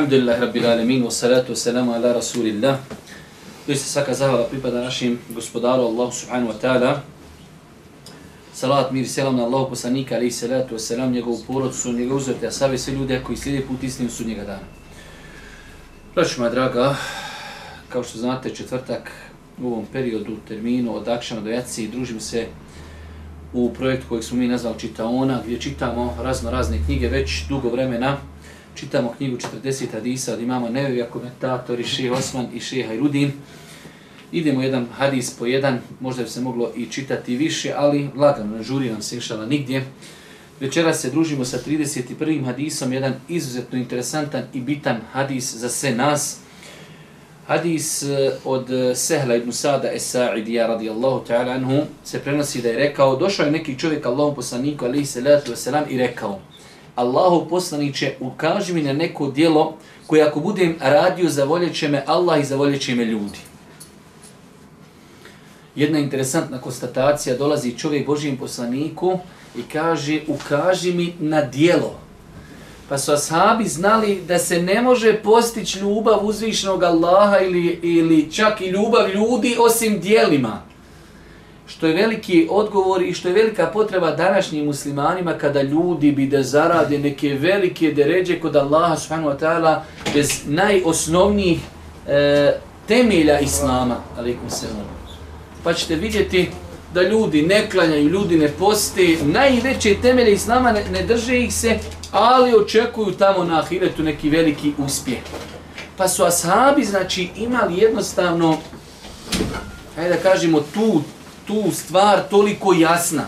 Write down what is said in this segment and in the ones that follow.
Alhamdulillah rabbil alamin wa salatu wassalamu ala rasulillah. Doista svaka zahvala pripada našim gospodaru Allahu subhanahu wa ta'ala. Salat, mir i selam na Allahu poslanika, ali i salatu wassalam, njegovu porodcu, njegov uzvrte, a save sve ljude koji slijede put istinu su njega dana. Braću moja draga, kao što znate, četvrtak u ovom periodu, terminu, od akšana do jaci, družim se u projektu kojeg smo mi nazvali Čitaona, gdje čitamo razno razne knjige već dugo vremena, čitamo knjigu 40 hadisa od imama Nevevija, komentatori Šeha Osman i Šeha Irudin. Idemo jedan hadis po jedan, možda bi se moglo i čitati više, ali lagano, ne žuri nam se išala nigdje. Večeras se družimo sa 31. hadisom, jedan izuzetno interesantan i bitan hadis za sve nas. Hadis e, od e, Sehla ibn Sada Esa'idija radijallahu ta'ala anhu se prenosi da je rekao, došao je neki čovjek Allahom poslaniku alaihi salatu wasalam i rekao, Allahu poslaniće, ukaži mi na neko dijelo koje ako budem radio, zavoljet će me Allah i zavoljet će me ljudi. Jedna interesantna konstatacija, dolazi čovjek Božijem poslaniku i kaže, ukaži mi na dijelo. Pa su ashabi znali da se ne može postići ljubav uzvišenog Allaha ili, ili čak i ljubav ljudi osim dijelima što je veliki odgovor i što je velika potreba današnjim muslimanima kada ljudi bi da zarade neke velike deređe kod Allaha subhanahu wa ta'ala bez najosnovnijih e, temelja Islama. Alikum selam. Pa ćete vidjeti da ljudi ne klanjaju, ljudi ne poste, najveće temelje Islama ne, ne drže ih se, ali očekuju tamo na ahiretu neki veliki uspjeh. Pa su ashabi, znači, imali jednostavno, hajde da kažemo, tu tu stvar toliko jasna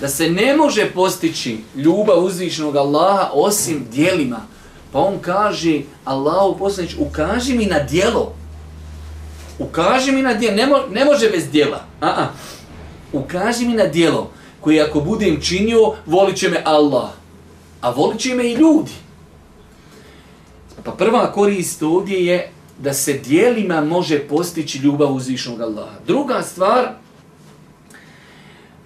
da se ne može postići ljubav uzvišenog Allaha osim dijelima. Pa on kaže, Allahu poslanić, ukaži mi na dijelo. Ukaži mi na dijelo. Ne, mo ne može bez dijela. A -a. Ukaži mi na dijelo koje ako budem činio, volit će me Allah. A volit će me i ljudi. Pa prva korist ovdje je da se dijelima može postići ljubav uzvišenog Allaha. Druga stvar,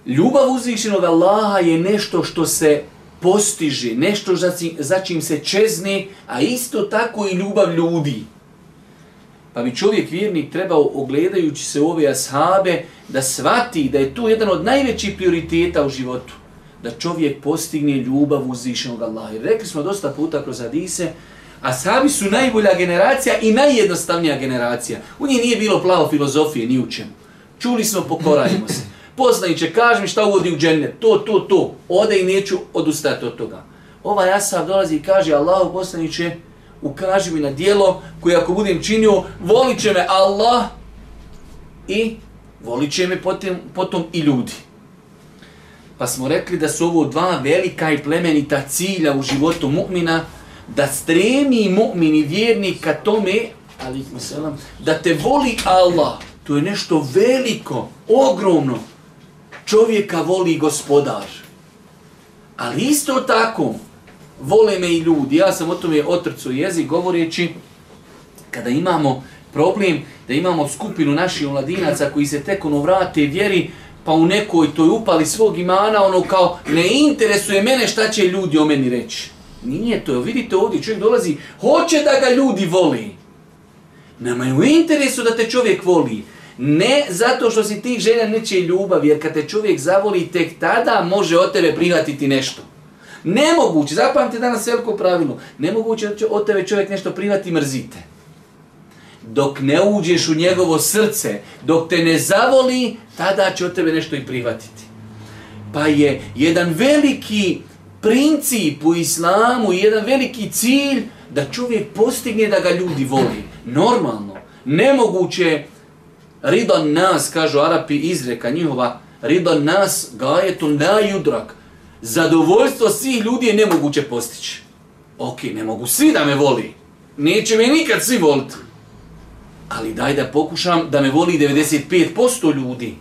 Ljubav uzvišenog Allaha je nešto što se postiže, nešto za čim se čezne, a isto tako i ljubav ljudi. Pa bi čovjek vjernik trebao, ogledajući se u ove ashabe, da svati da je to jedan od najvećih prioriteta u životu. Da čovjek postigne ljubav uzvišenog Allaha. Jer rekli smo dosta puta kroz Hadise, ashabi su najbolja generacija i najjednostavnija generacija. U njih nije bilo plavo filozofije, ni u čemu. Čuli smo, pokorajmo se poslaniće, kaži mi šta uvodi u džennet, to, to, to, ode i neću odustati od toga. Ovaj Asaf dolazi i kaže, Allahu poslaniće, ukaži mi na dijelo koje ako budem činio, volit će me Allah i volit će me potom, potom i ljudi. Pa smo rekli da su ovo dva velika i plemenita cilja u životu mu'mina, da stremi mu'min i vjernik ka tome, ali da te voli Allah, to je nešto veliko, ogromno, čovjeka voli gospodar. Ali isto tako, vole me i ljudi. Ja sam o tome otrcu jezik govoreći, kada imamo problem da imamo skupinu naših mladinaca koji se tek ono vrate vjeri, pa u nekoj toj upali svog imana, ono kao, ne interesuje mene šta će ljudi o meni reći. Nije to, vidite ovdje, čovjek dolazi, hoće da ga ljudi voli. Nama je u interesu da te čovjek voli. Ne zato što si ti želja neće ljubav, jer kad te čovjek zavoli, tek tada može od tebe prihvatiti nešto. Nemoguće, zapamte danas veliko pravilo, nemoguće da od tebe čovjek nešto prihvati mrzite. Dok ne uđeš u njegovo srce, dok te ne zavoli, tada će od tebe nešto i prihvatiti. Pa je jedan veliki princip u islamu, jedan veliki cilj da čovjek postigne da ga ljudi voli. Normalno, nemoguće Ridan nas, kažu Arapi, izreka njihova, ridan nas, gajetun la judrak. Zadovoljstvo svih ljudi je nemoguće postići. Ok, ne mogu svi da me voli. Neće me nikad svi voliti. Ali daj da pokušam da me voli 95% ljudi.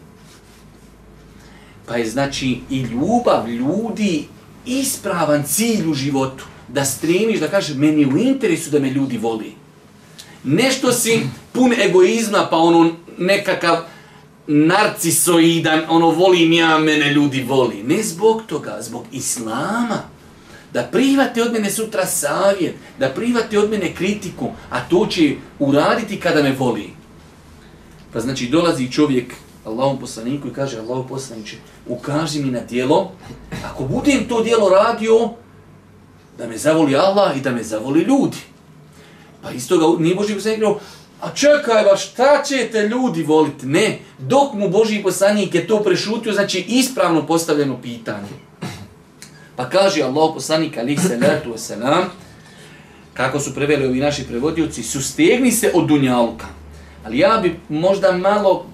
Pa je znači i ljubav ljudi ispravan cilj u životu. Da stremiš, da kažeš, meni u interesu da me ljudi voli. Nešto si pun egoizma, pa ono nekakav narcisoidan, ono volim ja, mene ljudi voli. Ne zbog toga, zbog islama. da prihvate od mene sutra savjet, da prihvate od mene kritiku, a to će uraditi kada me voli. Pa znači dolazi čovjek Allahom poslaniku i kaže Allahom poslaniče, ukaži mi na dijelo, ako budem to dijelo radio, da me zavoli Allah i da me zavoli ljudi. Pa isto ga nije Boži poslanik a čekaj ba, šta ćete ljudi voliti? Ne, dok mu Boži poslanik je to prešutio, znači ispravno postavljeno pitanje. Pa kaže Allah poslanik alih salatu wasalam, kako su preveli ovi naši prevodioci, sustegni se od dunjalka. Ali ja bi možda malo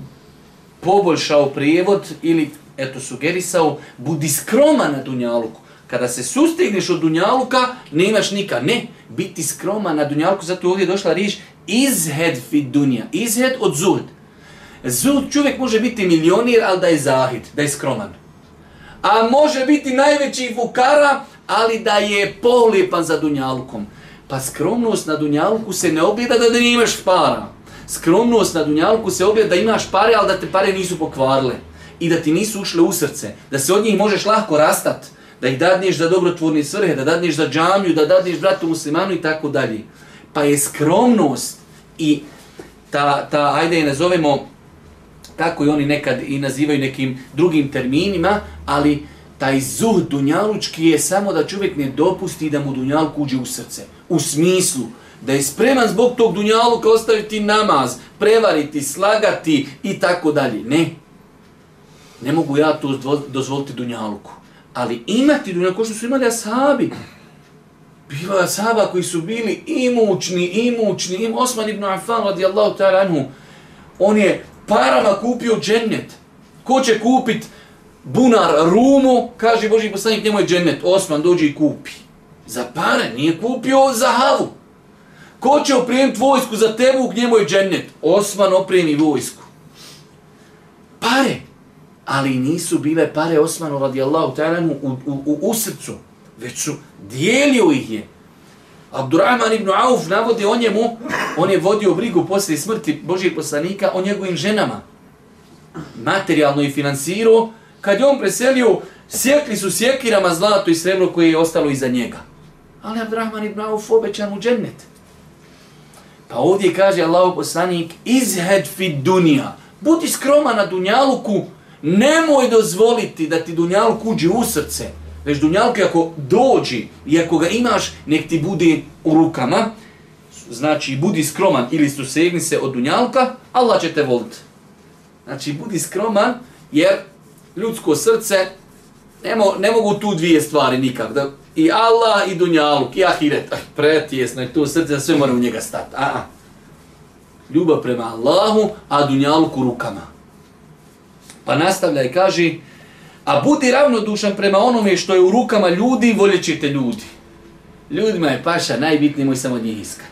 poboljšao prijevod ili eto sugerisao, budi skroman na dunjaluku. Kada se sustigneš od dunjaluka, ne imaš nikad. Ne, biti skroman na dunjaluku, zato ovdje je došla riječ izhed fi dunja. Izhed od zuhd. Zuhd čovjek može biti milionir, ali da je zahid, da je skroman. A može biti najveći vukara, ali da je polijepan za dunjalukom. Pa skromnost na dunjaluku se ne ogleda da ne imaš para. Skromnost na dunjaluku se ogleda da imaš pare, ali da te pare nisu pokvarile. I da ti nisu ušle u srce. Da se od njih možeš lahko rastati da ih dadneš za dobrotvorne svrhe, da dadneš za džamiju, da dadneš bratu muslimanu i tako dalje. Pa je skromnost i ta, ta ajde je nazovemo, tako i oni nekad i nazivaju nekim drugim terminima, ali taj zuh dunjalučki je samo da čovjek ne dopusti da mu dunjaluk uđe u srce. U smislu da je spreman zbog tog dunjaluka ostaviti namaz, prevariti, slagati i tako dalje. Ne. Ne mogu ja to dozvoliti dunjaluku ali imati dunja ko što su imali ashabi. Bilo je ashaba koji su bili imućni, imućni, im Osman ibn Affan radijallahu ta'ala anhu, on je parama kupio džennet. Ko će kupit bunar rumu, kaže Boži poslanik, njemu je džennet. Osman dođe i kupi. Za pare, nije kupio za havu. Ko će opremiti vojsku za tebu, njemu je džennet. Osman opremi vojsku. Pare ali nisu bile pare Osmanu radijallahu ta'ala u, u, u, u srcu, već su dijelio ih je. Abdurrahman ibn Auf navodi o njemu, on je vodio brigu posle smrti Božijeg poslanika o njegovim ženama. Materijalno i finansirao, kad je on preselio, sjekli su sjekirama zlato i srebro koje je ostalo iza njega. Ali Abdurrahman ibn Auf obećan u džennet. Pa ovdje kaže Allah poslanik, izhed fi dunija, budi skroman na dunjaluku, Nemoj dozvoliti da ti dunjaluk uđe u srce, već dunjaluk ako dođi i ako ga imaš, nek ti bude u rukama, znači budi skroman ili susegni se od dunjalka, Allah će te voliti. Znači budi skroman jer ljudsko srce ne, mo, ne mogu tu dvije stvari nikak. Da, I Allah i dunjaluk, i ahiret. Pretjesno je to srce, sve mora u njega stati. A, a. Ljubav prema Allahu, a dunjaluk u rukama. Pa nastavlja i kaže, a budi ravnodušan prema onome što je u rukama ljudi, voljet ćete ljudi. Ljudima je paša najbitnije moj samo njih iskat.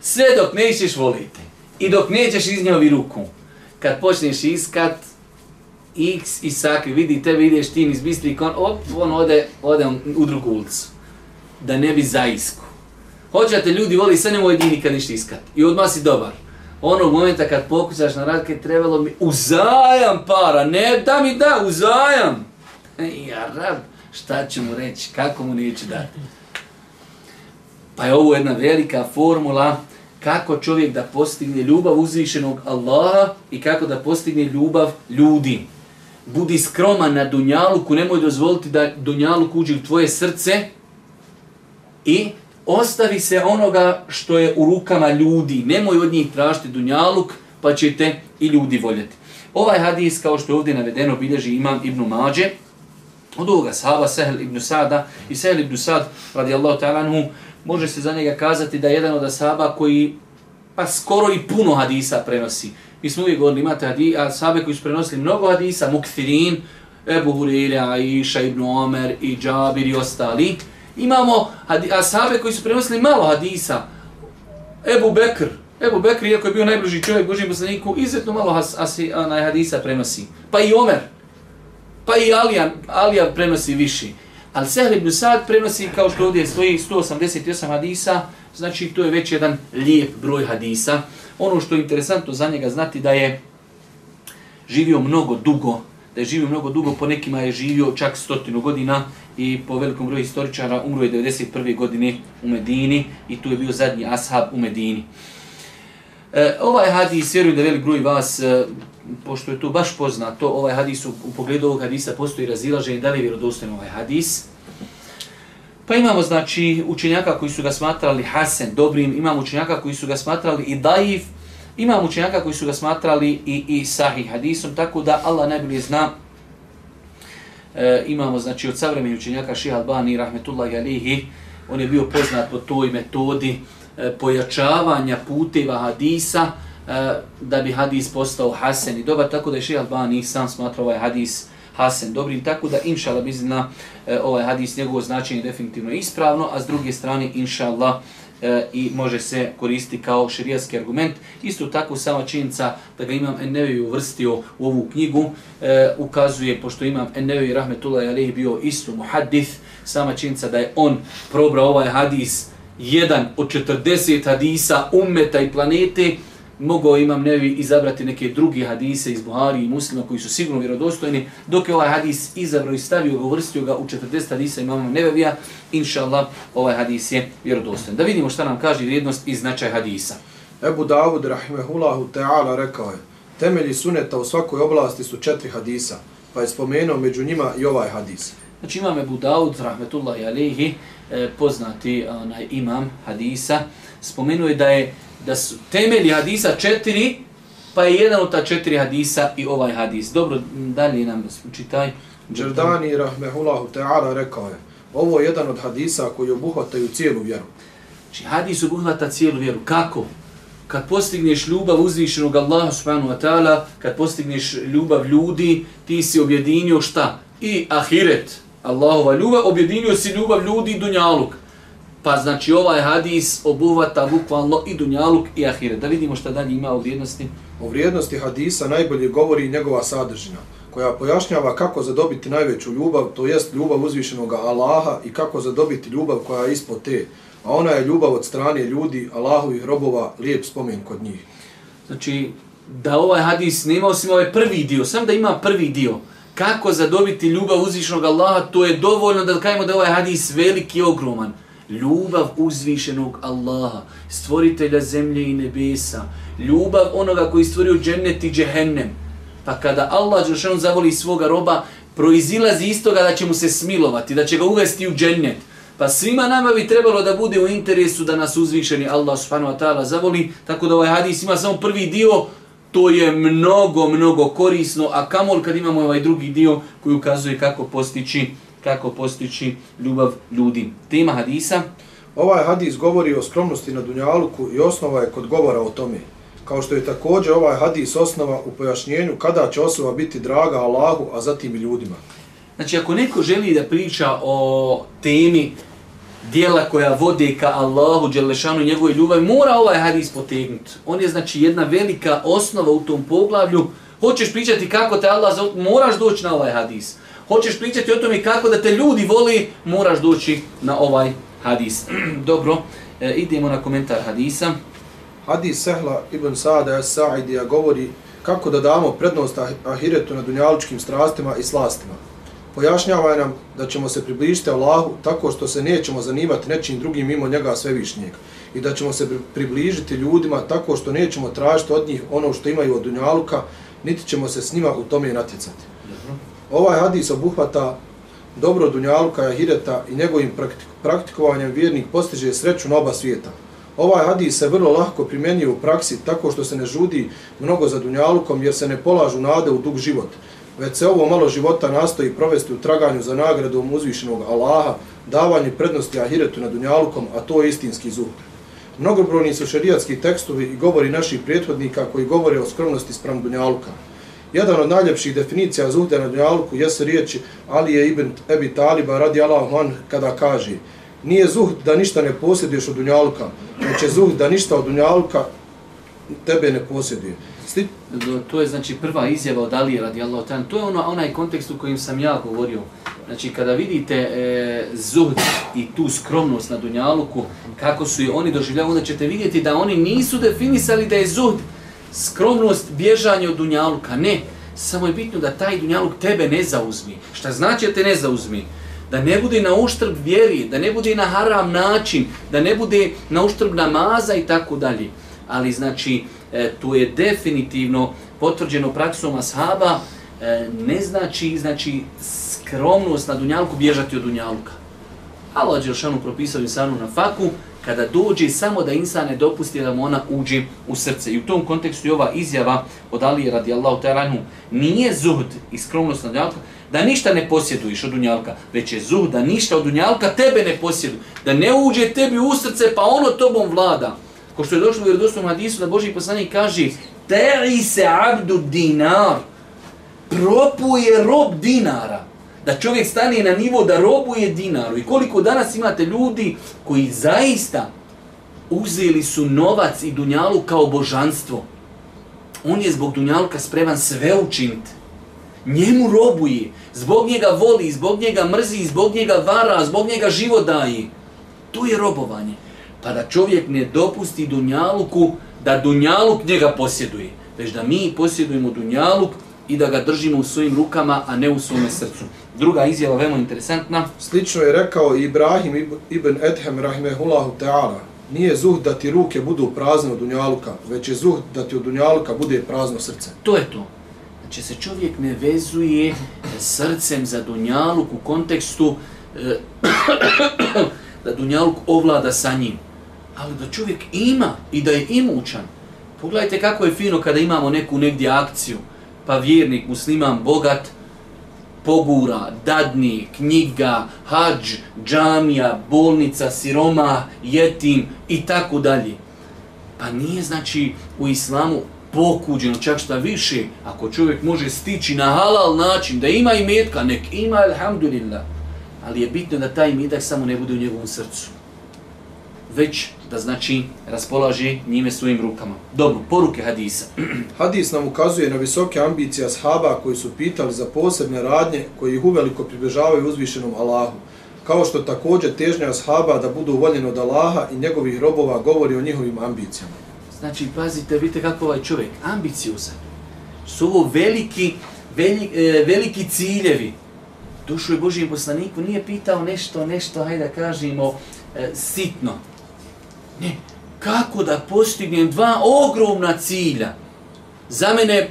Sve dok nećeš volite i dok nećeš iz njovi ruku, kad počneš iskat, x i sakri, vidi te vidiš ti iz bistri kon, op, on ode, ode on u drugu ulicu. Da ne bi zaisku. Hoćate ljudi voli, sve nemoj jedini kad ništa iskat. I odmah si dobar onog momenta kad pokušaš na radke, trebalo mi uzajam para, ne da mi da, uzajam. E, ja rab, šta ću mu reći, kako mu neće dati. Pa je ovo jedna velika formula kako čovjek da postigne ljubav uzvišenog Allaha i kako da postigne ljubav ljudi. Budi skroman na dunjaluku, nemoj dozvoliti da dunjaluk uđe u tvoje srce i ostavi se onoga što je u rukama ljudi, nemoj od njih tražiti dunjaluk, pa ćete i ljudi voljeti. Ovaj hadis, kao što je ovdje navedeno, bilježi imam Ibn Mađe, od ovoga sahaba, Sehel ibn Sada, i Sehel ibn Sad, radijallahu ta'ala može se za njega kazati da je jedan od sahaba koji pa skoro i puno hadisa prenosi. Mi smo uvijek govorili, imate hadisa, sahabe koji su prenosili mnogo hadisa, Mukthirin, Ebu Hurira, Aisha, ibn Omer, i Džabir i ostali, Imamo asabe koji su prenosili malo hadisa. Ebu Bekr. Ebu Bekr, iako je bio najbliži čovjek Božijem poslaniku, izuzetno malo has, has, onaj, hadisa prenosi. Pa i Omer. Pa i Alijan, Alijan prenosi viši. Ali Sehl ibn Sad prenosi, kao što ovdje stoji, 188 hadisa, znači to je već jedan lijep broj hadisa. Ono što je interesantno za njega znati da je živio mnogo dugo, da je živio mnogo dugo, po nekima je živio čak stotinu godina, i po velikom broju historičara umro je 91. godine u Medini i tu je bio zadnji ashab u Medini. E, ovaj hadis, vjerujem da velik broj vas, e, pošto je to baš poznato, ovaj hadis u, u pogledu ovog hadisa postoji razilaženje da li je vjerodostojen ovaj hadis. Pa imamo znači učenjaka koji su ga smatrali hasen, dobrim, imamo učenjaka koji su ga smatrali i daif, imamo učenjaka koji su ga smatrali i, i sahih hadisom, tako da Allah najbolje zna e, imamo znači od savremenih učenjaka Šiha Albani rahmetullahi alihi, on je bio poznat po toj metodi e, pojačavanja puteva hadisa e, da bi hadis postao hasen i dobar, tako da je Šiha Albani sam smatrao ovaj hadis hasen dobrim, tako da inshallah bizna e, ovaj hadis njegovo značenje definitivno ispravno, a s druge strane inshallah Allah e, i može se koristiti kao šerijatski argument. Isto tako sama činjenica da ga imam Ennevi uvrstio u ovu knjigu e, ukazuje, pošto imam Ennevi Rahmetullah Alehi bio isto muhadith, sama činjenica da je on probrao ovaj hadis jedan od 40 hadisa ummeta i planete, mogao imam nevi izabrati neke druge hadise iz Buhari i muslima koji su sigurno vjerodostojni, dok je ovaj hadis izabrao i stavio ga, uvrstio ga u 40 hadisa imama nevevija, inša Allah, ovaj hadis je vjerodostojen. Da vidimo šta nam kaže vrijednost i značaj hadisa. Ebu Davud, rahimehullahu ta'ala, rekao je, temelji suneta u svakoj oblasti su četiri hadisa, pa je spomenuo među njima i ovaj hadis. Znači imam Ebu Davud, rahmetullahi alihi, eh, poznati onaj imam hadisa, spomenuo je da je da su temelji hadisa četiri, pa je jedan od ta četiri hadisa i ovaj hadis. Dobro, dalje nam čitaj. Džerdani, rahmehullahu ta'ala, rekao je, ovo je jedan od hadisa koji obuhvataju cijelu vjeru. Znači, hadis obuhvata cijelu vjeru. Kako? Kad postigneš ljubav uzvišenog Allaha subhanahu wa ta'ala, kad postigneš ljubav ljudi, ti si objedinio šta? I ahiret, Allahova ljubav, objedinio si ljubav ljudi i dunjaluk. Pa znači ovaj hadis obuhvata bukvalno i dunjaluk i ahiret. Da vidimo šta dalje ima u vrijednosti. O vrijednosti hadisa najbolje govori njegova sadržina, koja pojašnjava kako zadobiti najveću ljubav, to jest ljubav uzvišenog Allaha i kako zadobiti ljubav koja je ispod te. A ona je ljubav od strane ljudi, Allahovih robova, lijep spomen kod njih. Znači, da ovaj hadis nema osim ovaj prvi dio, sam da ima prvi dio, kako zadobiti ljubav uzvišenog Allaha, to je dovoljno da kajemo da ovaj hadis veliki i ogroman ljubav uzvišenog Allaha, stvoritelja zemlje i nebesa, ljubav onoga koji stvorio džennet i džehennem. Pa kada Allah Đelšanu zavoli svoga roba, proizilazi iz toga da će mu se smilovati, da će ga uvesti u džennet. Pa svima nama bi trebalo da bude u interesu da nas uzvišeni Allah subhanahu wa ta'ala zavoli, tako da ovaj hadis ima samo prvi dio, to je mnogo, mnogo korisno, a kamol kad imamo ovaj drugi dio koji ukazuje kako postići kako postići ljubav ljudi. Tema hadisa. Ovaj hadis govori o skromnosti na Dunjaluku i osnova je kod govora o tome. Kao što je također ovaj hadis osnova u pojašnjenju kada će osoba biti draga Allahu, a zatim i ljudima. Znači, ako neko želi da priča o temi dijela koja vode ka Allahu, Đelešanu i njegove ljubavi, mora ovaj hadis potegnuti. On je znači jedna velika osnova u tom poglavlju. Hoćeš pričati kako te Allah zove, moraš doći na ovaj hadis hoćeš pričati o tome kako da te ljudi voli, moraš doći na ovaj hadis. Dobro, e, idemo na komentar hadisa. Hadis Sehla ibn Sada Sa'idija govori kako da damo prednost ah-, ahiretu na dunjaličkim strastima i slastima. Pojašnjava nam da ćemo se približiti Allahu tako što se nećemo zanimati nečim drugim mimo njega svevišnjeg i da ćemo se približiti ljudima tako što nećemo tražiti od njih ono što imaju od dunjaluka, niti ćemo se s njima u tome natjecati. Ovaj hadis obuhvata dobro dunjaluka i ahireta i njegovim praktikovanjem vjernik postiže sreću na oba svijeta. Ovaj hadis se vrlo lahko primjenjuje u praksi tako što se ne žudi mnogo za dunjalukom jer se ne polažu nade u dug život, već se ovo malo života nastoji provesti u traganju za nagradom uzvišenog Allaha, davanje prednosti ahiretu na dunjalukom, a to je istinski zuhd. Mnogobrojni su šerijatski tekstovi i govori naših prethodnika koji govore o skromnosti sprem dunjaluka. Jedan od najljepših definicija zuhda na dunjalku jeste riječi Alije ibn Ebi Taliba radi Allahu an kada kaže nije zuhd da ništa ne posjeduješ od dunjalka, već je zuhd da ništa od dunjalka tebe ne posjeduje. Sti? To je znači prva izjava od Alije radi Allahu an. To je ono, onaj kontekst u kojim sam ja govorio. Znači kada vidite e, zuhd i tu skromnost na dunjaluku, kako su je oni doživljavali, onda ćete vidjeti da oni nisu definisali da je zuhd skromnost, bježanje od dunjaluka. Ne, samo je bitno da taj dunjaluk tebe ne zauzmi. Šta znači da te ne zauzmi? da ne bude na uštrb vjeri, da ne bude na haram način, da ne bude na uštrb namaza i tako dalje. Ali znači, e, tu je definitivno potvrđeno praksom ashaba, e, ne znači, znači skromnost na dunjalku bježati od dunjaluka. Allah Đelšanu propisao insanu na faku, kada dođe samo da insan ne dopusti da mu ona uđe u srce. I u tom kontekstu je ova izjava od Ali radijallahu ta'ala nije zuhd i skromnost na dunjalka, da ništa ne posjeduješ od dunjalka, već je zuhd da ništa od dunjalka tebe ne posjedu, da ne uđe tebi u srce pa ono tobom vlada. Ko što je došlo u vjerodostom hadisu da Boži poslanik kaže Teri se abdu dinar, propuje rob dinara da čovjek stane na nivo da robuje dinaru. I koliko danas imate ljudi koji zaista uzeli su novac i dunjalu kao božanstvo. On je zbog dunjalka spreman sve učiniti. Njemu robuje. Zbog njega voli, zbog njega mrzi, zbog njega vara, zbog njega život daje. To je robovanje. Pa da čovjek ne dopusti dunjaluku da dunjaluk njega posjeduje. Već da mi posjedujemo dunjaluk i da ga držimo u svojim rukama, a ne u svome srcu. Druga izjava veoma interesantna. Slično je rekao Ibrahim ibn Edhem rahimehullahu ta'ala. Nije zuh da ti ruke budu prazne od dunjaluka, već je zuh da ti od dunjaluka bude prazno srce. To je to. Znači se čovjek ne vezuje srcem za dunjaluk u kontekstu e, da dunjaluk ovlada sa njim. Ali da čovjek ima i da je imućan. Pogledajte kako je fino kada imamo neku negdje akciju, pa vjernik, musliman, bogat, pogura, dadni, knjiga, hađ, džamija, bolnica, siroma, jetim i tako dalje. Pa nije znači u islamu pokuđeno čak šta više, ako čovjek može stići na halal način, da ima i metka, nek ima, alhamdulillah. Ali je bitno da taj metak samo ne bude u njegovom srcu. Već da znači raspolaže njime svojim rukama. Dobro, poruke hadisa. Hadis nam ukazuje na visoke ambicije ashaba koji su pitali za posebne radnje koji ih uveliko približavaju uzvišenom Allahu. Kao što također težnja ashaba da budu voljeni od Allaha i njegovih robova govori o njihovim ambicijama. Znači, pazite, vidite kako ovaj čovjek, ambiciozan. Su ovo veliki, veliki, e, veliki ciljevi. Došao je Božijem poslaniku, nije pitao nešto, nešto, hajde da kažemo, e, sitno. Ne, kako da postignem dva ogromna cilja? Za mene,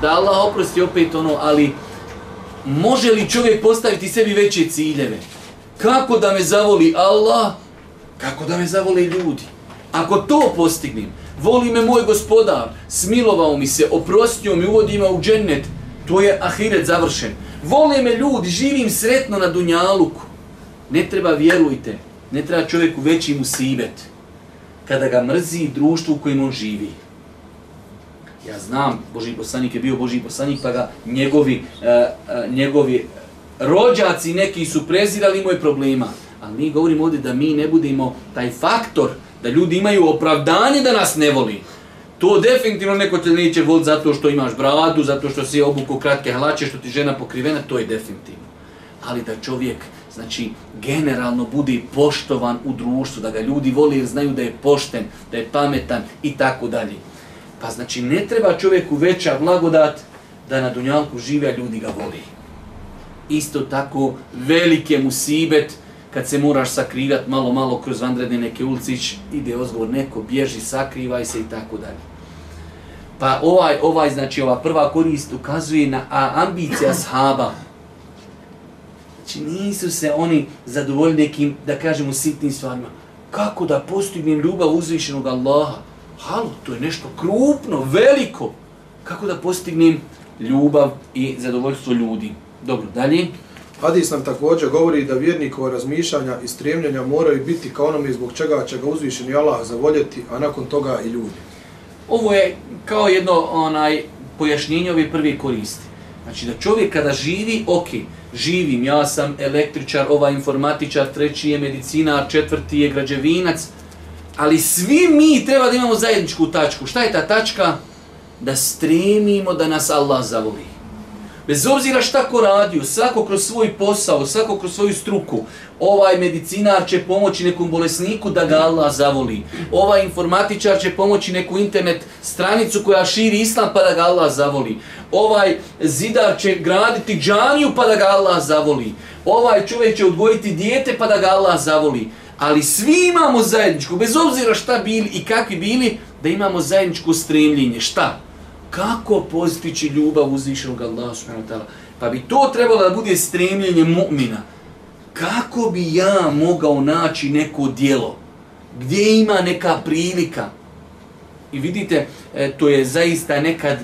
da Allah oprosti opet ono, ali može li čovjek postaviti sebi veće ciljeve? Kako da me zavoli Allah? Kako da me zavole ljudi? Ako to postignem, voli me moj gospodar, smilovao mi se, oprostio mi, uvodi ima u džennet, to je ahiret završen. Vole me ljudi, živim sretno na dunjaluku. Ne treba, vjerujte, ne treba čovjeku veći musibet kada ga mrzi društvo u kojem on živi. Ja znam, Boži poslanik je bio Boži poslanik, pa ga njegovi, e, e, njegovi rođaci neki su prezirali moj problema. Ali mi govorimo ovdje da mi ne budemo taj faktor, da ljudi imaju opravdanje da nas ne voli. To definitivno neko te neće voliti zato što imaš bradu, zato što si obuku kratke hlače, što ti žena pokrivena, to je definitivno. Ali da čovjek znači generalno bude poštovan u društvu, da ga ljudi voli jer znaju da je pošten, da je pametan i tako dalje. Pa znači ne treba čovjeku veća blagodat da na dunjalku žive, a ljudi ga voli. Isto tako velike mu sibet kad se moraš sakrivat malo malo kroz vandredne neke ulici, ide ozgovor neko, bježi, sakrivaj se i tako dalje. Pa ovaj, ovaj, znači ova prva korist ukazuje na ambicija shaba, Znači nisu se oni zadovoljni nekim, da kažemo, sitnim stvarima. Kako da postignem ljubav uzvišenog Allaha? Halo, to je nešto krupno, veliko. Kako da postignem ljubav i zadovoljstvo ljudi? Dobro, dalje. Hadis nam također govori da vjernikova razmišljanja i stremljenja moraju biti kao onome zbog čega će ga uzvišeni Allah zavoljeti, a nakon toga i ljudi. Ovo je kao jedno onaj pojašnjenje ove prve koristi. Znači da čovjek kada živi, ok, živim, ja sam električar, ova informatičar, treći je medicinar, četvrti je građevinac, ali svi mi treba da imamo zajedničku tačku. Šta je ta tačka? Da stremimo da nas Allah zavoli. Bez obzira šta ko radio, svako kroz svoj posao, svako kroz svoju struku, ovaj medicinar će pomoći nekom bolesniku da ga Allah zavoli. Ovaj informatičar će pomoći neku internet stranicu koja širi islam pa da ga Allah zavoli. Ovaj zidar će graditi džaniju pa da ga Allah zavoli. Ovaj čovjek će odgojiti dijete pa da ga Allah zavoli. Ali svi imamo zajedničku, bez obzira šta bili i kakvi bili, da imamo zajedničko stremljenje. Šta? Kako postići ljubav uzvišenog Allaha subhanahu wa ta'ala? Pa bi to trebalo da bude stremljenje mu'mina. Kako bi ja mogao naći neko dijelo? Gdje ima neka prilika? I vidite, e, to je zaista nekad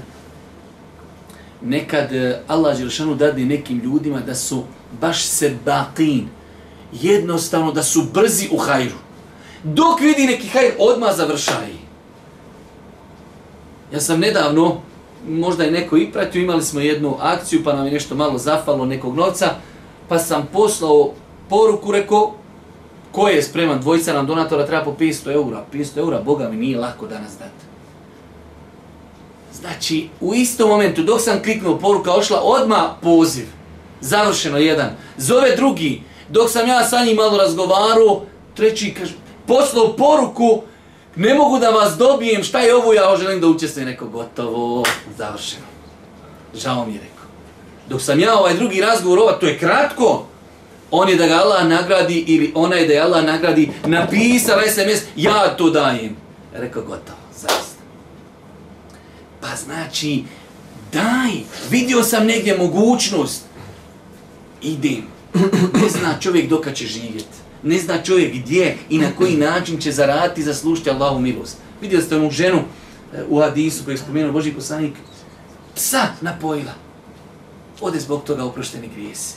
nekad e, Allah Đelšanu dadi nekim ljudima da su baš se batin. Jednostavno da su brzi u hajru. Dok vidi neki hajr, odmah završaj. Ja sam nedavno, možda je neko i pratio, imali smo jednu akciju pa nam je nešto malo zafalo nekog novca, pa sam poslao poruku, rekao, ko je spreman, dvojica nam donatora treba po 500 eura. 500 eura, Boga mi nije lako danas dati. Znači, u istom momentu, dok sam kliknuo poruka, ošla odma poziv. Završeno jedan. Zove drugi. Dok sam ja sa njim malo razgovarao, treći kaže, poslao poruku, ne mogu da vas dobijem, šta je ovo, ja želim da učestvujem neko gotovo, završeno. Žao mi je rekao. Dok sam ja ovaj drugi razgovor, ova, to je kratko, on je da ga Allah nagradi ili ona je da je Allah nagradi, napisala SMS, ja to dajem. Rekao, gotovo, zaista. Pa znači, daj, vidio sam negdje mogućnost, idem. Ne zna čovjek doka će živjeti ne zna čovjek gdje i na koji način će zaraditi i zaslušiti Allahu milost. Vidio ste onu ženu e, u Hadisu koji je spomenuo Boži poslanik, psa napojila. Ode zbog toga oprošteni grijesi.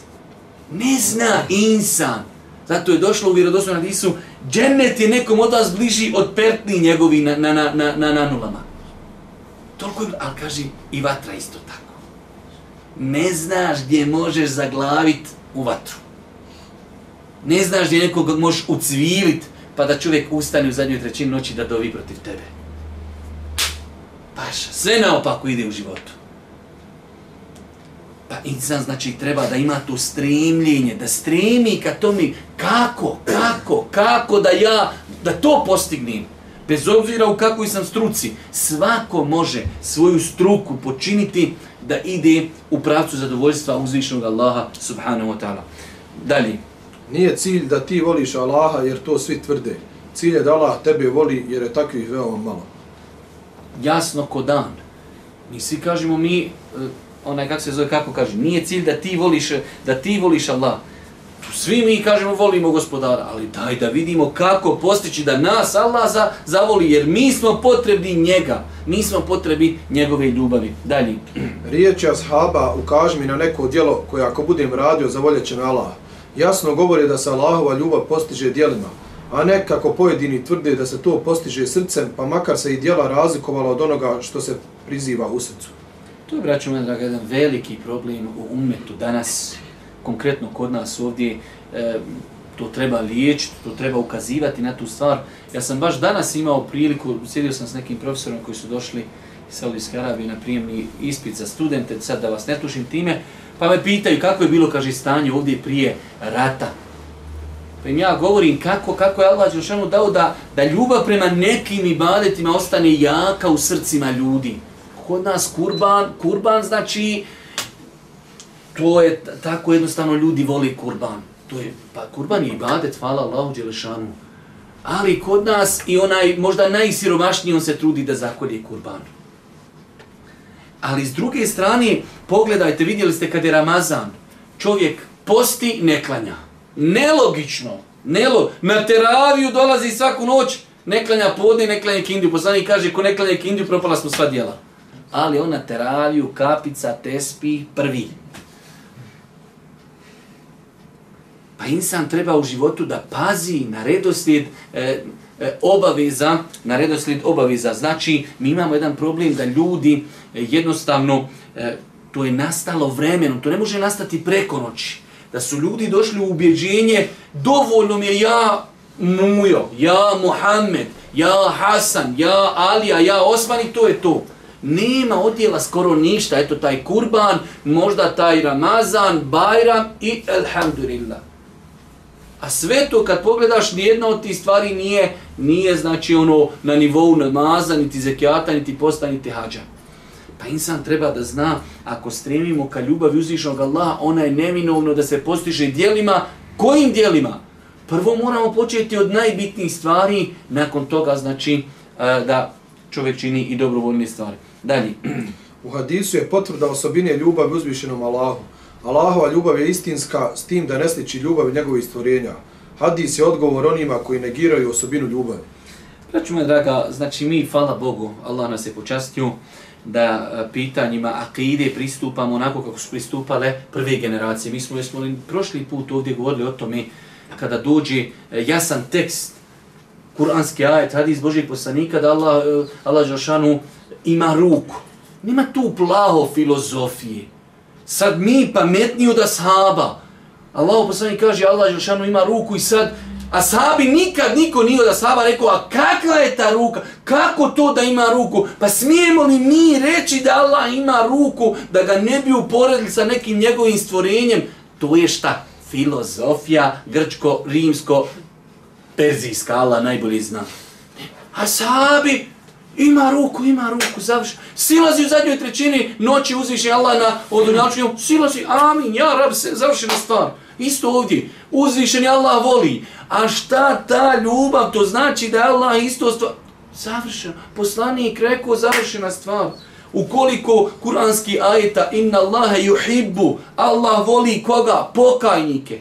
Ne zna insan. Zato je došlo u vjerodostojnom Hadisu, džennet je nekom od vas bliži od pertni njegovi na, na, na, na, na nulama. Toliko je, ali kaži, i vatra isto tako. Ne znaš gdje možeš zaglaviti u vatru ne znaš gdje nekog možeš ucvilit, pa da čovjek ustane u zadnjoj trećini noći da dovi protiv tebe. Paša, sve naopako ide u životu. Pa insan znači treba da ima to stremljenje, da stremi ka tome kako, kako, kako da ja, da to postignem. Bez obzira u kakvoj sam struci, svako može svoju struku počiniti da ide u pravcu zadovoljstva uzvišnog Allaha subhanahu wa ta'ala. Dalje. Nije cilj da ti voliš Allaha jer to svi tvrde. Cilj je da Allah tebe voli jer je takvih veoma malo. Jasno ko dan. Mi svi kažemo mi, eh, onaj kako se zove, kako kaže, nije cilj da ti voliš, da ti voliš Allah. Svi mi kažemo volimo gospodara, ali daj da vidimo kako postići da nas Allah za, zavoli, jer mi smo potrebni njega, mi smo potrebi njegove ljubavi. Dalje. Riječ je ashaba, ukaži mi na neko djelo koje ako budem radio, zavoljet će me Allah jasno govori da se Allahova ljubav postiže dijelima, a ne kako pojedini tvrde da se to postiže srcem, pa makar se i dijela razlikovala od onoga što se priziva u srcu. To je, braćo moja draga, jedan veliki problem u umetu danas, konkretno kod nas ovdje, e, to treba liječiti, to treba ukazivati na tu stvar. Ja sam baš danas imao priliku, sjedio sam s nekim profesorom koji su došli iz Saudijske Arabije na prijemni ispit za studente, sad da vas ne tušim time, Pa me pitaju kako je bilo, kaže, stanje ovdje prije rata. Pa im ja govorim kako, kako je Allah Đelšanu dao da, da ljubav prema nekim ibadetima ostane jaka u srcima ljudi. Kod nas kurban, kurban znači, to je tako jednostavno ljudi voli kurban. To je, pa kurban je ibadet, hvala Allahu Đelešanu. Ali kod nas i onaj možda najsiromašniji on se trudi da zakolje kurban. Ali s druge strane, pogledajte, vidjeli ste kad je Ramazan, čovjek posti, ne klanja. Nelogično. Nelo, na teraviju dolazi svaku noć, ne klanja podne, ne klanja kindiju. Poslani kaže, ko ne klanja kindiju, propala smo sva djela. Ali on na teraviju, kapica, tespi, prvi. Pa insan treba u životu da pazi na redoslijed, e, E, obaveza, na redoslijed obaveza. Znači, mi imamo jedan problem da ljudi e, jednostavno, e, to je nastalo vremenom, to ne može nastati preko noći. Da su ljudi došli u ubjeđenje, dovoljno mi je ja Mujo, ja Muhammed, ja Hasan, ja Alija, ja Osman i to je to. nema odjela skoro ništa. Eto taj kurban, možda taj Ramazan, Bajram i Elhamdulillah. A sve to kad pogledaš, nijedna od tih stvari nije, nije znači ono na nivou namaza, niti zekijata, niti posta, niti hađa. Pa insan treba da zna, ako stremimo ka ljubavi uzvišnog Allaha, ona je neminovno da se postiže dijelima. Kojim dijelima? Prvo moramo početi od najbitnijih stvari, nakon toga znači e, da čovjek čini i dobrovoljne stvari. Dalje. U hadisu je potvrda osobine ljubavi uzvišenom Allahu. Allahova ljubav je istinska s tim da ne sliči ljubav njegovih stvorenja. Hadis je odgovor onima koji negiraju osobinu ljubavi. Braću me draga, znači mi, hvala Bogu, Allah nas je počastio da e, pitanjima akide pristupamo onako kako su pristupale prve generacije. Mi smo, smo prošli put ovdje govorili o tome kada dođe e, jasan tekst, kuranski ajet, hadis Božih poslanika, da Allah, e, Allah Žošanu ima ruku. Nima tu plaho filozofije. Sad mi pametniji od ashaba. Allah poslani kaže Allah Želšanu ima ruku i sad Ashabi nikad niko nije od ashaba rekao a kakva je ta ruka? Kako to da ima ruku? Pa smijemo li mi reći da Allah ima ruku da ga ne bi uporedili sa nekim njegovim stvorenjem? To je šta? Filozofija grčko-rimsko perzijska Allah najbolji zna. Ashabi Ima ruku, ima ruku, završi. Silazi u zadnjoj trećini noći, uzviše Allah na odunjačnju. Silazi, amin, ja rab se, završena stvar. Isto ovdje, uzvišen je Allah voli. A šta ta ljubav, to znači da je Allah isto stvar. Završeno. Poslanik rekao, završena stvar. Ukoliko kuranski ajeta, inna Allahe yuhibbu, Allah voli koga? Pokajnike.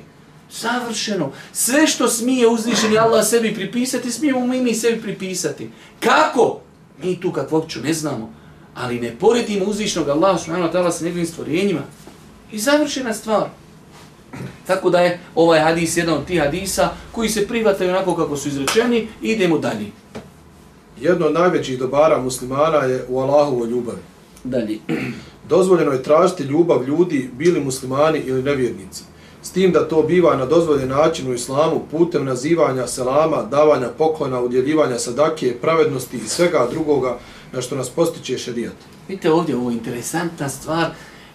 Savršeno. Sve što smije uzvišeni Allah sebi pripisati, smijemo mi mi sebi pripisati. Kako? Mi tu kakvog ne znamo, ali ne poredimo uzvišnog Allaha subhanahu wa ta'ala sa njegovim stvorenjima. I završena stvar. Tako da je ovaj hadis jedan od tih hadisa koji se privataju onako kako su izrečeni i idemo dalje. Jedno od najvećih dobara muslimana je u Allahovo ljubavi. Dalje. Dozvoljeno je tražiti ljubav ljudi, bili muslimani ili nevjernici. S tim da to biva na dozvoljen način u islamu putem nazivanja selama, davanja poklona, udjeljivanja sadake, pravednosti i svega drugoga na što nas postiče šerijat. Vidite ovdje ovo interesantna stvar,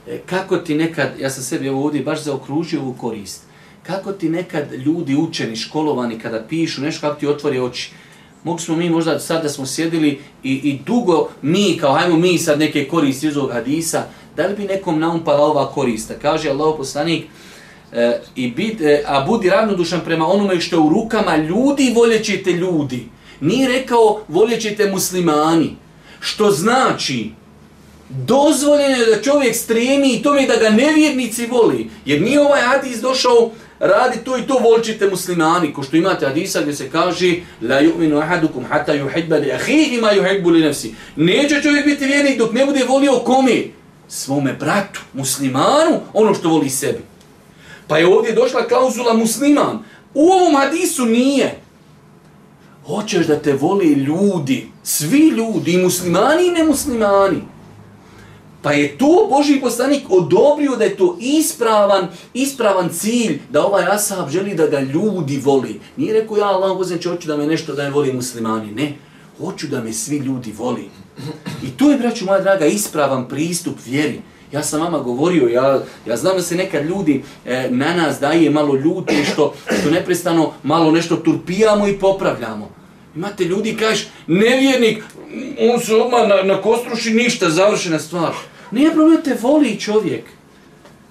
e, kako ti nekad, ja sam sebi ovo ovdje baš zaokružio ovu korist, kako ti nekad ljudi učeni, školovani, kada pišu nešto, kako ti otvori oči, Mogli smo mi možda sad da smo sjedili i, i dugo mi, kao hajmo mi sad neke koristi iz ovog hadisa, da li bi nekom naumpala ova korista? Kaže Allah poslanik, e, i bit, e, a budi ravnodušan prema onome što je u rukama ljudi, voljećete ljudi. Nije rekao voljećete muslimani. Što znači, dozvoljeno je da čovjek stremi i tome da ga nevjernici voli. Jer nije ovaj hadis došao radi to i to volčite muslimani, ko što imate hadisa gdje se kaže la yu'minu ahadukum hatta yuhibba li akhihi ma yuhibbu li nafsi. Neće čovjek biti vjernik dok ne bude volio kome? Svome bratu, muslimanu, ono što voli sebi. Pa je ovdje došla klauzula musliman. U ovom hadisu nije. Hoćeš da te voli ljudi, svi ljudi, i muslimani i nemuslimani. Pa je to Boži poslanik odobrio da je to ispravan, ispravan cilj, da ovaj asab želi da ga ljudi voli. Nije rekao ja Allah vozim hoću da me nešto da me voli muslimani. Ne, hoću da me svi ljudi voli. I to je, braću moja draga, ispravan pristup vjeri. Ja sam vama govorio, ja, ja znam da se nekad ljudi e, na nas daje malo ljuti što, što neprestano malo nešto turpijamo i popravljamo. Imate ljudi, kažeš, nevjernik, on se odmah na, na kostruši ništa, završena stvar. Nije problem, te voli čovjek.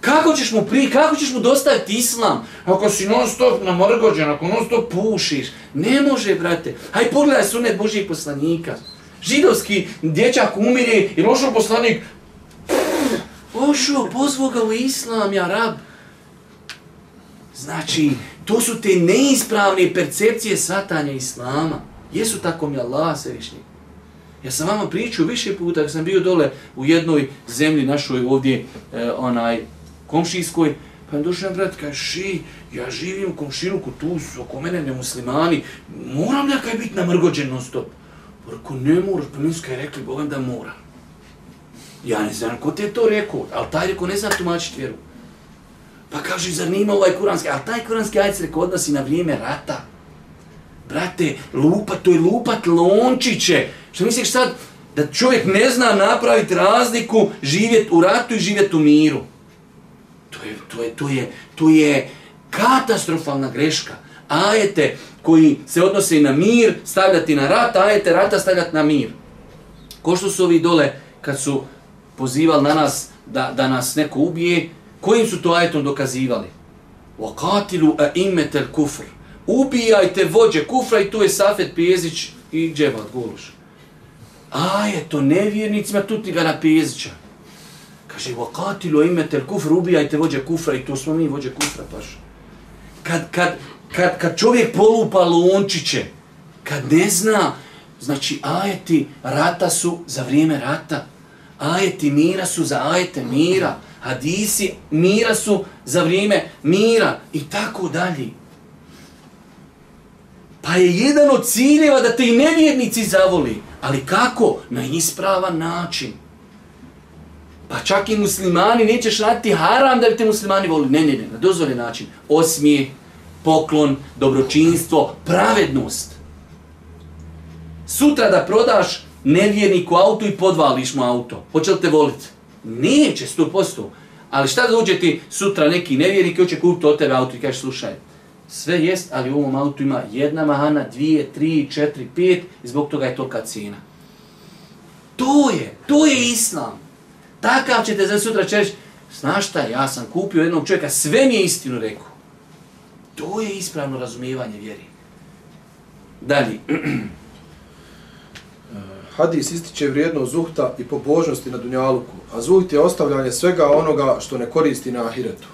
Kako ćeš mu pri, kako ćeš mu dostaviti islam? Ako si non stop namrgođen, ako non stop pušiš, ne može, brate. Haj pogledaj sunet Božijeg poslanika. Židovski dječak umire i lošo poslanik, Ošao, pozvao ga u islam, ja rab. Znači, to su te neispravne percepcije svatanja islama. Jesu tako mi Allah svevišnji. Ja sam vama pričao više puta, kad sam bio dole u jednoj zemlji našoj ovdje, e, onaj, komšijskoj, pa je došao brat, kaže, ši, ja živim u komšiluku, tu su oko mene ne muslimani, moram ja kaj biti namrgođen non stop. Pa Ako ne moraš, pa mi su kaj rekli, Bogam da moram. Ja ne znam ko te je to rekao, ali taj rekao ne znam tumačiti vjeru. Pa kaže, zar nima ovaj kuranski, ali taj kuranski ajc rekao odnosi na vrijeme rata. Brate, lupa, to je lupat lončiće. Što misliš sad, Da čovjek ne zna napraviti razliku, živjet u ratu i živjet u miru. To je, to je, to je, to je katastrofalna greška. Ajete koji se odnose na mir, stavljati na rat, ajete rata stavljati na mir. Ko što su ovi dole, kad su pozivali na nas da, da nas neko ubije, kojim su to ajetom dokazivali? وَقَاتِلُوا أَئِمَّةَ الْكُفْرِ Ubijajte vođe kufra i tu je Safet Pijezić i Dževat Guluš. A je to nevjernicima, tu ti ga na Pijezića. Kaže, وَقَاتِلُوا أَئِمَّةَ الْكُفْرِ Ubijajte vođe kufra i to smo mi vođe kufra, paš. Kad, kad, kad, kad čovjek polupa lončiće, kad ne zna, znači ajeti rata su za vrijeme rata, ajeti mira su za ajete mira, hadisi mira su za vrijeme mira i tako dalje. Pa je jedan od ciljeva da te i nevjernici zavoli. Ali kako? Na ispravan način. Pa čak i muslimani nećeš raditi haram da bi te muslimani volili. Ne, ne, ne, na dozvoljen način. Osmije, poklon, dobročinstvo, pravednost. Sutra da prodaš nevjerniku auto i podvališ mu auto. Hoće li te voliti? Neće, sto posto. Ali šta da uđe ti sutra neki nevjernik i hoće kupiti od tebe auto i kaže slušaj, sve jest, ali u ovom autu ima jedna mahana, dvije, tri, četiri, pet i zbog toga je tolika cijena. To je, to je islam. Takav ćete za sutra češ, znaš šta, ja sam kupio jednog čovjeka, sve mi je istinu rekao. To je ispravno razumijevanje vjeri. Dalje. Hadis ističe vrijedno zuhta i pobožnosti na dunjaluku, a zuht je ostavljanje svega onoga što ne koristi na ahiretu.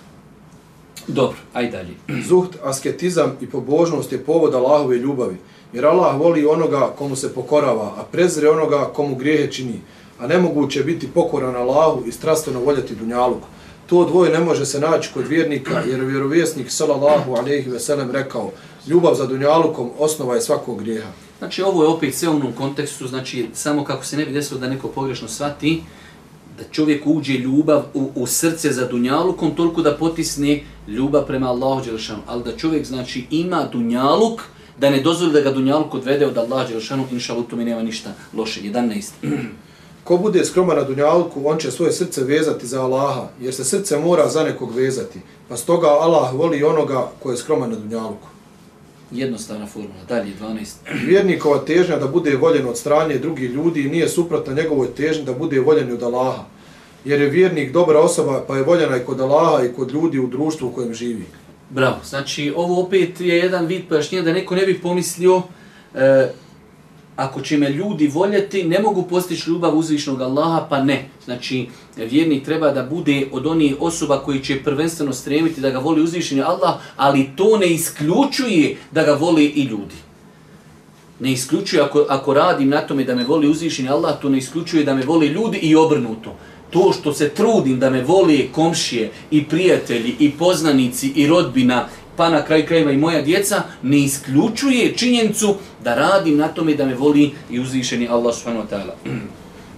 Dobro, aj dalje. Zuht, asketizam i pobožnost je povod Allahove ljubavi, jer Allah voli onoga komu se pokorava, a prezre onoga komu grijehe čini, a nemoguće biti pokoran Allahu i strastveno voljeti dunjaluku. To dvoje ne može se naći kod vjernika, jer vjerovjesnik sallallahu alejhi ve sellem rekao: "Ljubav za dunjalukom osnova je svakog grijeha." Znači, ovo je opet sve u onom kontekstu, znači, samo kako se ne bi desilo da neko pogrešno shvati, da čovjek uđe ljubav u, u srce za dunjalukom, toliko da potisne ljubav prema Allahu Đelšanu. Ali da čovjek, znači, ima dunjaluk, da ne dozvoli da ga dunjaluk odvede od Allahu Đelšanu, inša u tome nema ništa loše. 11. Ko bude skroman na dunjalku, on će svoje srce vezati za Allaha, jer se srce mora za nekog vezati. Pa stoga Allah voli onoga ko je skroman na dunjalku. Jednostavna formula. Dalje, 12. Vjernikova težnja da bude voljen od strane drugih ljudi nije suprotna njegovoj težnji da bude voljen od Allaha. Jer je vjernik dobra osoba, pa je voljena i kod Allaha i kod ljudi u društvu u kojem živi. Bravo. Znači, ovo opet je jedan vid pojašnjenja da neko ne bi pomislio e, ako će me ljudi voljeti, ne mogu postići ljubav uzvišnog Allaha, pa ne. Znači, vjernik treba da bude od onih osoba koji će prvenstveno stremiti da ga voli uzvišeni Allah, ali to ne isključuje da ga voli i ljudi. Ne isključuje ako, ako radim na tome da me voli uzvišeni Allah, to ne isključuje da me voli ljudi i obrnuto. To što se trudim da me voli komšije i prijatelji i poznanici i rodbina pa na kraju krajeva i moja djeca, ne isključuje činjenicu da radim na tome da me voli i uzvišeni Allah subhanahu wa ta'ala.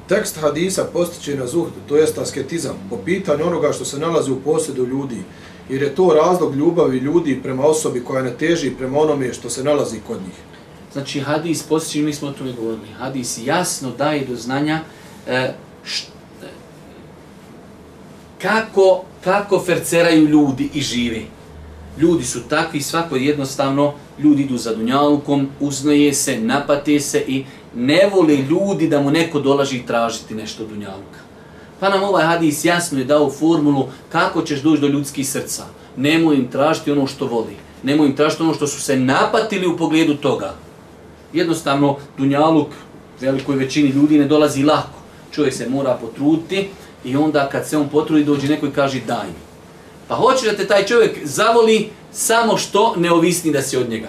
Tekst hadisa postiče na zuhd, to jest asketizam, po pitanju onoga što se nalazi u posjedu ljudi, jer je to razlog ljubavi ljudi prema osobi koja ne teži prema onome što se nalazi kod njih. Znači, hadis postiče, mi smo o tome govorili, hadis jasno daje do znanja e, št, e, kako, kako ferceraju ljudi i žive ljudi su takvi, svako jednostavno, ljudi idu za dunjalukom, uznoje se, napate se i ne vole ljudi da mu neko dolaži tražiti nešto dunjaluka. Pa nam ovaj hadis jasno je dao formulu kako ćeš doći do ljudskih srca. Nemoj im tražiti ono što voli. Nemoj im tražiti ono što su se napatili u pogledu toga. Jednostavno, dunjaluk velikoj većini ljudi ne dolazi lako. Čovjek se mora potruditi i onda kad se on potrudi dođe neko i kaže daj mi. Pa hoće da te taj čovjek zavoli samo što ne ovisni da si od njega.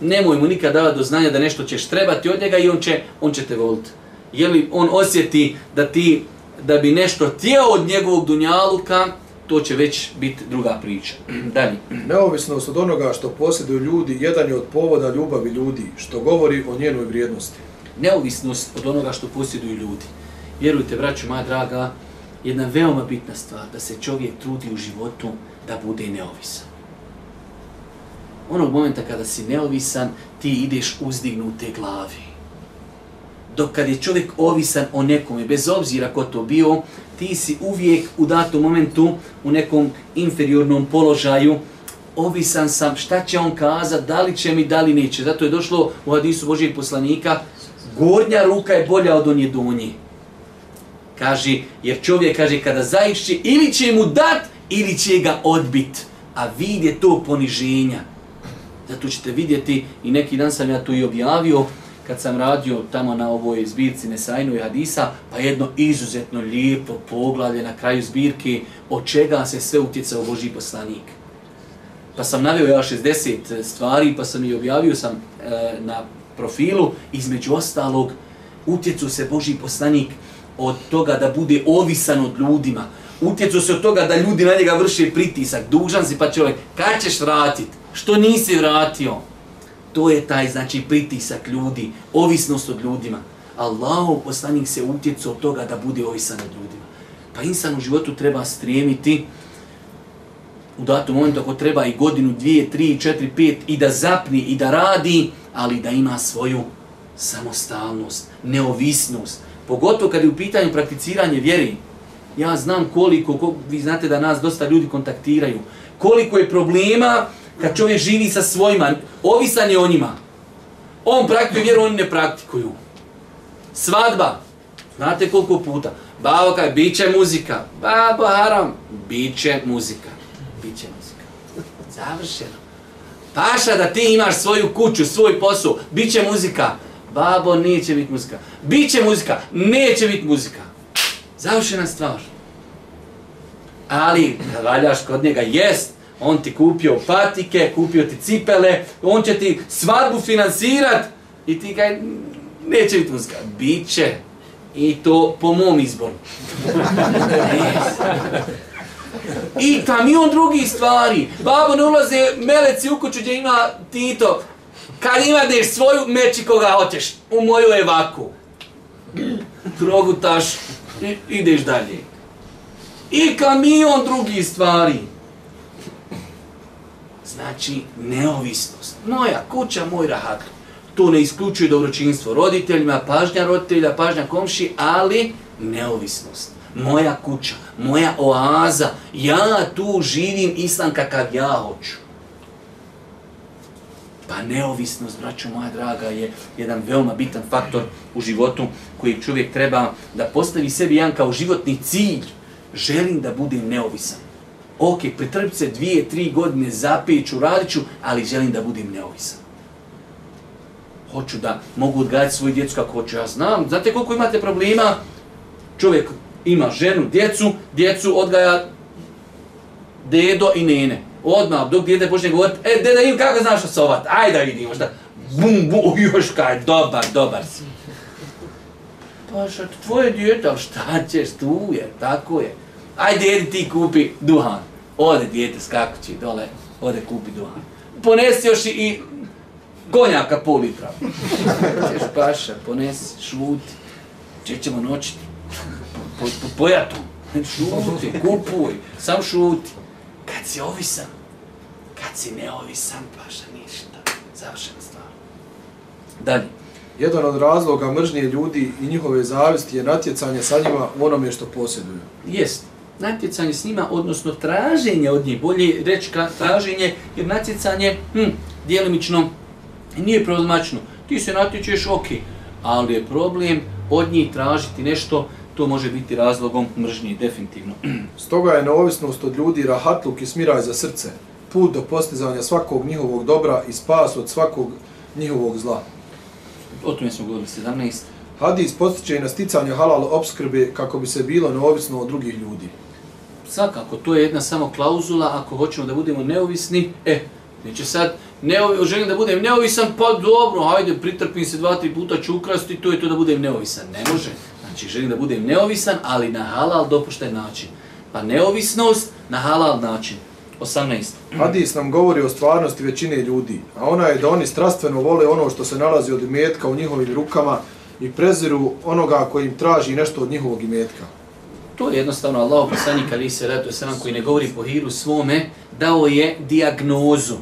Nemoj mu nikad davati do znanja da nešto ćeš trebati od njega i on će, on će te voliti. Je li on osjeti da ti da bi nešto tijelo od njegovog dunjaluka, to će već biti druga priča. Dalje. Neovisnost od onoga što posjeduju ljudi, jedan je od povoda ljubavi ljudi, što govori o njenoj vrijednosti. Neovisnost od onoga što posjeduju ljudi. Vjerujte, braću moja draga, jedna veoma bitna stvar, da se čovjek trudi u životu da bude neovisan. Onog momenta kada si neovisan, ti ideš uzdignute glavi. dok kad je čovjek ovisan o nekome, bez obzira ko to bio, ti si uvijek u datom momentu u nekom inferiornom položaju, ovisan sam šta će on kazati, da li će mi, da li neće. Zato je došlo u hadisu Božijeg poslanika, gornja ruka je bolja od onje donje. Kaže, jer čovjek kaže kada zaišće, ili će mu dat, ili će ga odbit. A vid je to poniženja. Zato ćete vidjeti, i neki dan sam ja to i objavio, kad sam radio tamo na ovoj zbirci Nesajnu i Hadisa, pa jedno izuzetno lijepo poglavlje na kraju zbirke, od čega se sve utjecao Boži poslanik. Pa sam navio ja 60 stvari, pa sam i objavio sam e, na profilu, između ostalog, utjecu se Boži poslanik od toga da bude ovisan od ljudima, Utjecu se od toga da ljudi na njega vrše pritisak, dužan si pa čovjek, kad ćeš vratit? Što nisi vratio? To je taj znači pritisak ljudi, ovisnost od ljudima. Allahov poslanik se utjecu od toga da bude ovisan od ljudima. Pa insan u životu treba strijemiti u datom momentu ako treba i godinu, dvije, tri, četiri, pet i da zapni i da radi, ali da ima svoju samostalnost, neovisnost. Pogotovo kad je u pitanju prakticiranje vjeri. Ja znam koliko, koliko, vi znate da nas dosta ljudi kontaktiraju, koliko je problema kad čovjek živi sa svojima, ovisan je o njima. On praktikuje vjeru, oni ne praktikuju. Svadba, znate koliko puta. Babo kaj, bit će muzika. Babo haram, bit će muzika. Bit će muzika. Završeno. Paša da ti imaš svoju kuću, svoj posao, bit će muzika. Babo, neće biti muzika. Biće muzika, neće biti muzika. Završena stvar. Ali, kad valjaš kod njega, jest, on ti kupio patike, kupio ti cipele, on će ti svadbu finansirat i ti kaj, neće biti muzika. Biće. I to po mom izboru. I kamion drugi stvari. Babo ne ulaze meleci u kuću gdje ima Tito. Kad imadeš svoju meči koga hoćeš, u moju evaku. Progutaš i ideš dalje. I kamion drugi stvari. Znači, neovisnost. Moja kuća, moj rahat. To ne isključuje dobročinstvo roditeljima, pažnja roditelja, pažnja komši, ali neovisnost. Moja kuća, moja oaza, ja tu živim islam kakav ja hoću. Pa neovisnost, braćo moja draga, je jedan veoma bitan faktor u životu koji čovjek treba da postavi sebi jedan kao životni cilj. Želim da budem neovisan. Ok, pretrpit se dvije, tri godine, zapiću, radit ću, ali želim da budem neovisan. Hoću da mogu odgajati svoju djecu kako hoću. Ja znam, znate koliko imate problema? Čovjek ima ženu, djecu, djecu odgaja dedo i nene. Odmah, dok djete počne govoriti, e, deda, im kako znaš osovat? Ajde da vidimo šta. Bum, bum, još kaj, dobar, dobar si. Pa što, tvoje djete, ali šta ćeš, tu je, tako je. Ajde, jedi ti kupi duhan. Ode djete skakući dole, ode kupi duhan. Ponesi još i, i gonjaka pol litra. Češ paša, ponesi, šuti. Če ćemo noćiti? Po, po, pojatu. Šuti, kupuj, sam šuti. Kad si ovisan, kad si neovisan, paša ništa. Završena stvar. Dalje. Jedan od razloga mržnje ljudi i njihove zavisti je natjecanje sa njima u onome što posjeduju. Jest. Natjecanje s njima, odnosno traženje od njih, bolje reći ka traženje, jer natjecanje, hm, dijelimično, nije problematično. Ti se natječeš, ok, ali je problem od njih tražiti nešto, to može biti razlogom mržnje, definitivno. Stoga je neovisnost od ljudi rahatluk i smiraj za srce, put do postizanja svakog njihovog dobra i spas od svakog njihovog zla. O tome smo govorili 17. Hadis postiče i na sticanje halal obskrbe kako bi se bilo neovisno od drugih ljudi. Svakako, to je jedna samo klauzula, ako hoćemo da budemo neovisni, e, neće sad, neovi, želim da budem neovisan, pa dobro, hajde, pritrpim se dva, tri puta, ću ukrasti, to je to da budem neovisan. Ne može. Znači, želim da budem neovisan, ali na halal dopuštaj način. Pa neovisnost na halal način. 18. Hadis nam govori o stvarnosti većine ljudi, a ona je da oni strastveno vole ono što se nalazi od imetka u njihovim rukama i preziru onoga koji im traži nešto od njihovog imetka. To je jednostavno Allah poslanik ali se ratu sam koji ne govori po hiru svome, dao je diagnozu.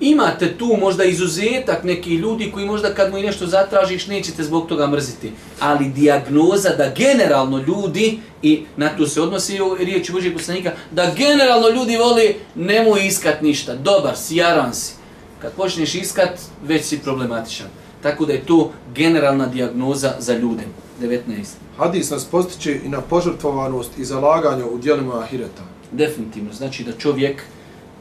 Imate tu možda izuzetak neki ljudi koji možda kad mu i nešto zatražiš nećete zbog toga mrziti. Ali dijagnoza da generalno ljudi, i na to se odnosi u riječi Božijeg poslanika, da generalno ljudi voli nemoj iskat ništa, dobar si, jaran si. Kad počneš iskat, već si problematičan. Tako da je to generalna dijagnoza za ljude. 19. Hadis nas postiče i na požrtvovanost i zalaganje u dijelima ahireta. Definitivno. Znači da čovjek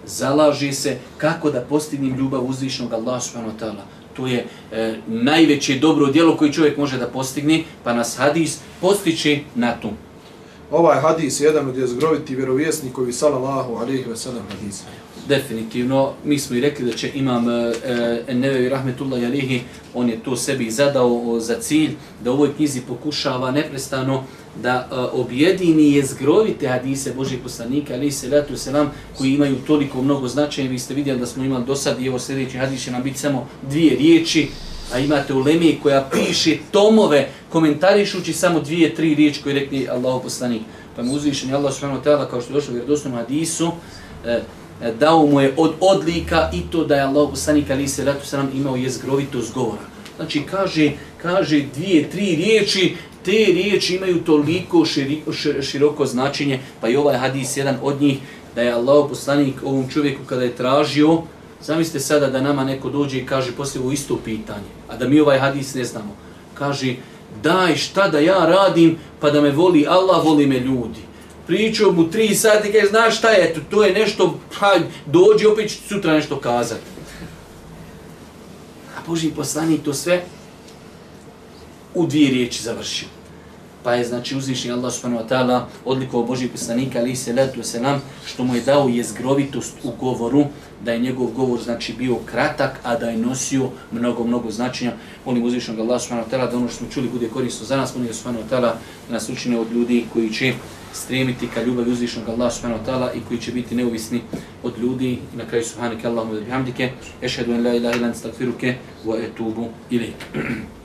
zalaže se kako da postignem ljubav uzvišnog Allaha subhanahu wa ta'ala. To je e, najveće dobro djelo koje čovjek može da postigne, pa nas hadis postiče na to. Ovaj hadis je jedan od jezgroviti vjerovjesnikovi sallallahu alaihi wa sallam hadisa definitivno, mi smo i rekli da će imam e, e Nevevi Rahmetullah Jalihi, on je to sebi zadao za cilj, da u ovoj knjizi pokušava neprestano da e, objedini je zgrovite hadise Božih poslanika, ali se letu se nam, koji imaju toliko mnogo značaja. Vi ste vidjeli da smo imali do sad i evo sljedeći hadis će nam biti samo dvije riječi, a imate u Lemiji koja piše tomove komentarišući samo dvije, tri riječi koje rekli Allah poslanik. Pa mu uzvišen je Allah subhanahu wa ta'ala kao što je došlo u hadisu, e, E, dao mu je od odlika i to da je Allah poslanik ali se ratu sam imao jezgrovitost govora. Znači kaže, kaže dvije, tri riječi, te riječi imaju toliko širi, široko značenje, pa i ovaj hadis jedan od njih, da je Allah poslanik ovom čovjeku kada je tražio, zamislite sada da nama neko dođe i kaže poslije ovo isto pitanje, a da mi ovaj hadis ne znamo. Kaže, daj šta da ja radim pa da me voli Allah, voli me ljudi pričao mu tri sati, kaže, znaš šta je, to, to je nešto, pa dođi opet sutra nešto kazati. A Boži poslanik to sve u dvije riječi završio. Pa je znači uzvišnji Allah subhanahu wa ta'ala odlikovao Boži poslanika ali se letu se nam što mu je dao jezgrovitost u govoru da je njegov govor znači bio kratak a da je nosio mnogo mnogo značenja. Molim uzvišnog Allah subhanahu wa ta'ala da ono što smo čuli bude korisno za nas. Molim subhanahu wa ta'ala da nas učine od ljudi koji će stremiti ka ljubavi uzvišnog Allah subhanahu wa ta'ala i koji će biti neovisni od ljudi. I na kraju subhanake Allahumma da bihamdike. Ešhedu en la ilaha ilan stakfiruke wa etubu ilaik.